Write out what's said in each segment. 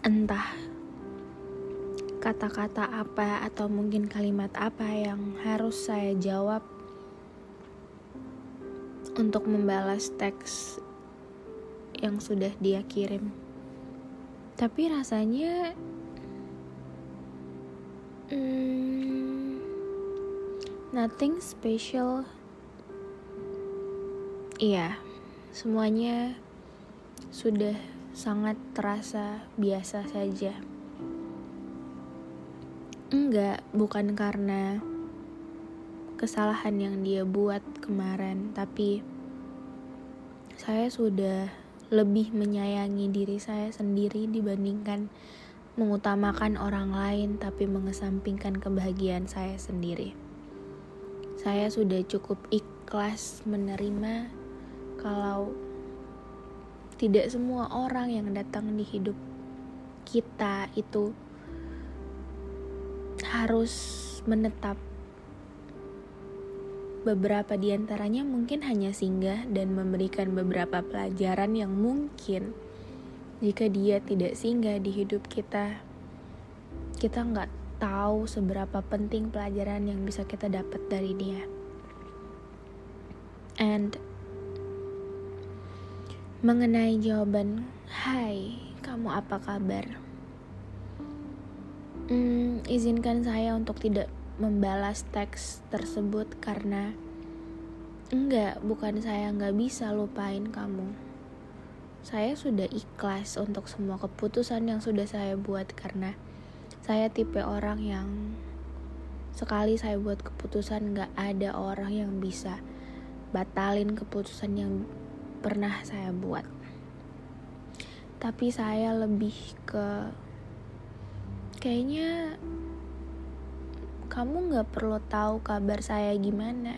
Entah kata-kata apa atau mungkin kalimat apa yang harus saya jawab untuk membalas teks yang sudah dia kirim. Tapi rasanya hmm, nothing special. Iya, semuanya sudah sangat terasa biasa saja. Enggak, bukan karena kesalahan yang dia buat kemarin, tapi saya sudah lebih menyayangi diri saya sendiri dibandingkan mengutamakan orang lain tapi mengesampingkan kebahagiaan saya sendiri. Saya sudah cukup ikhlas menerima kalau tidak semua orang yang datang di hidup kita itu harus menetap. Beberapa di antaranya mungkin hanya singgah dan memberikan beberapa pelajaran yang mungkin jika dia tidak singgah di hidup kita, kita nggak tahu seberapa penting pelajaran yang bisa kita dapat dari dia. And Mengenai jawaban, "Hai, kamu apa kabar?" Hmm, izinkan saya untuk tidak membalas teks tersebut karena enggak, bukan saya nggak bisa lupain kamu. Saya sudah ikhlas untuk semua keputusan yang sudah saya buat karena saya tipe orang yang sekali saya buat keputusan nggak ada orang yang bisa batalin keputusan yang pernah saya buat. Tapi saya lebih ke kayaknya kamu nggak perlu tahu kabar saya gimana.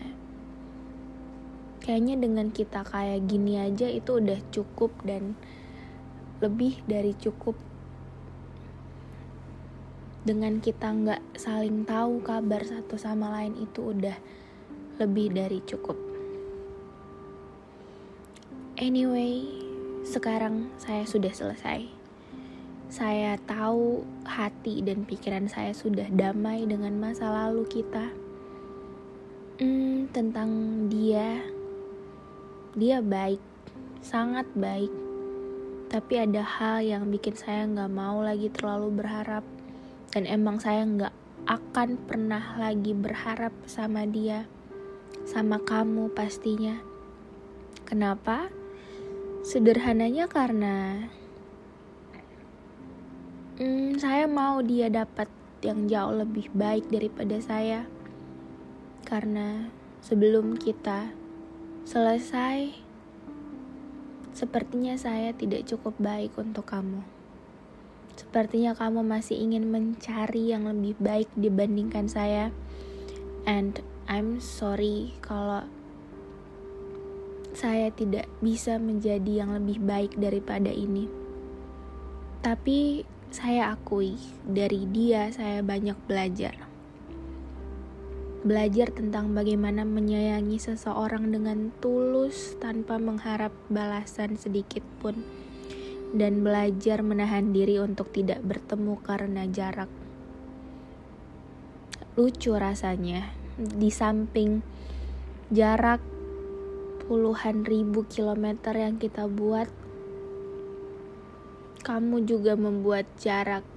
Kayaknya dengan kita kayak gini aja itu udah cukup dan lebih dari cukup. Dengan kita nggak saling tahu kabar satu sama lain itu udah lebih dari cukup. Anyway, sekarang saya sudah selesai. Saya tahu hati dan pikiran saya sudah damai dengan masa lalu kita. Hmm, tentang dia, dia baik, sangat baik. Tapi ada hal yang bikin saya nggak mau lagi terlalu berharap. Dan emang saya nggak akan pernah lagi berharap sama dia, sama kamu pastinya. Kenapa? Sederhananya karena hmm, saya mau dia dapat yang jauh lebih baik daripada saya. Karena sebelum kita selesai, sepertinya saya tidak cukup baik untuk kamu. Sepertinya kamu masih ingin mencari yang lebih baik dibandingkan saya. And I'm sorry kalau saya tidak bisa menjadi yang lebih baik daripada ini. Tapi saya akui, dari dia saya banyak belajar. Belajar tentang bagaimana menyayangi seseorang dengan tulus tanpa mengharap balasan sedikit pun. Dan belajar menahan diri untuk tidak bertemu karena jarak. Lucu rasanya, di samping jarak puluhan ribu kilometer yang kita buat, kamu juga membuat jarak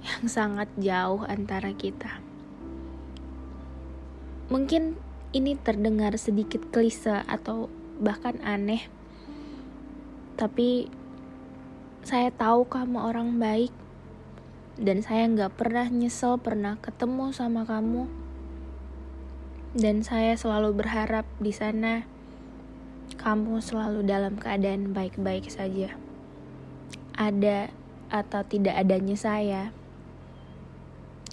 yang sangat jauh antara kita. Mungkin ini terdengar sedikit klise atau bahkan aneh, tapi saya tahu kamu orang baik, dan saya nggak pernah nyesel pernah ketemu sama kamu. Dan saya selalu berharap di sana kamu selalu dalam keadaan baik-baik saja. Ada atau tidak adanya saya,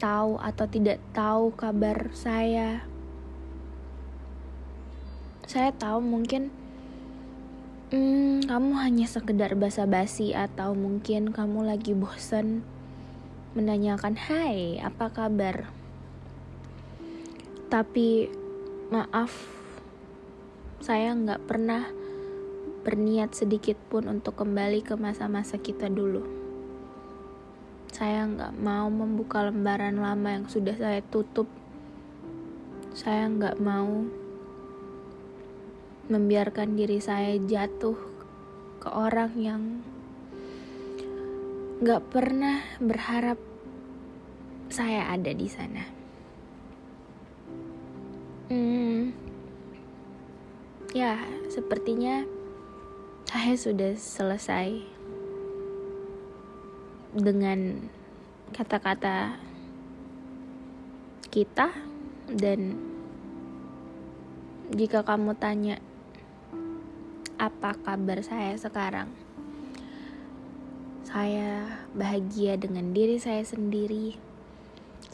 tahu atau tidak tahu kabar saya, saya tahu mungkin hmm, kamu hanya sekedar basa-basi atau mungkin kamu lagi bosan menanyakan hai apa kabar tapi maaf saya nggak pernah berniat sedikit pun untuk kembali ke masa-masa kita dulu saya nggak mau membuka lembaran lama yang sudah saya tutup saya nggak mau membiarkan diri saya jatuh ke orang yang gak pernah berharap saya ada di sana. Hmm, ya, sepertinya saya sudah selesai dengan kata-kata kita dan jika kamu tanya apa kabar saya sekarang? Saya bahagia dengan diri saya sendiri.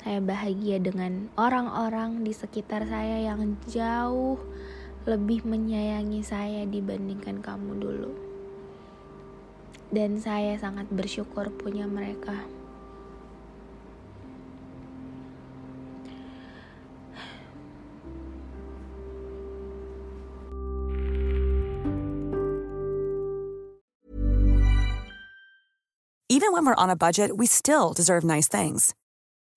Saya bahagia dengan orang-orang di sekitar saya yang jauh lebih menyayangi saya dibandingkan kamu dulu. Dan saya sangat bersyukur punya mereka. Even when we're on a budget, we still deserve nice things.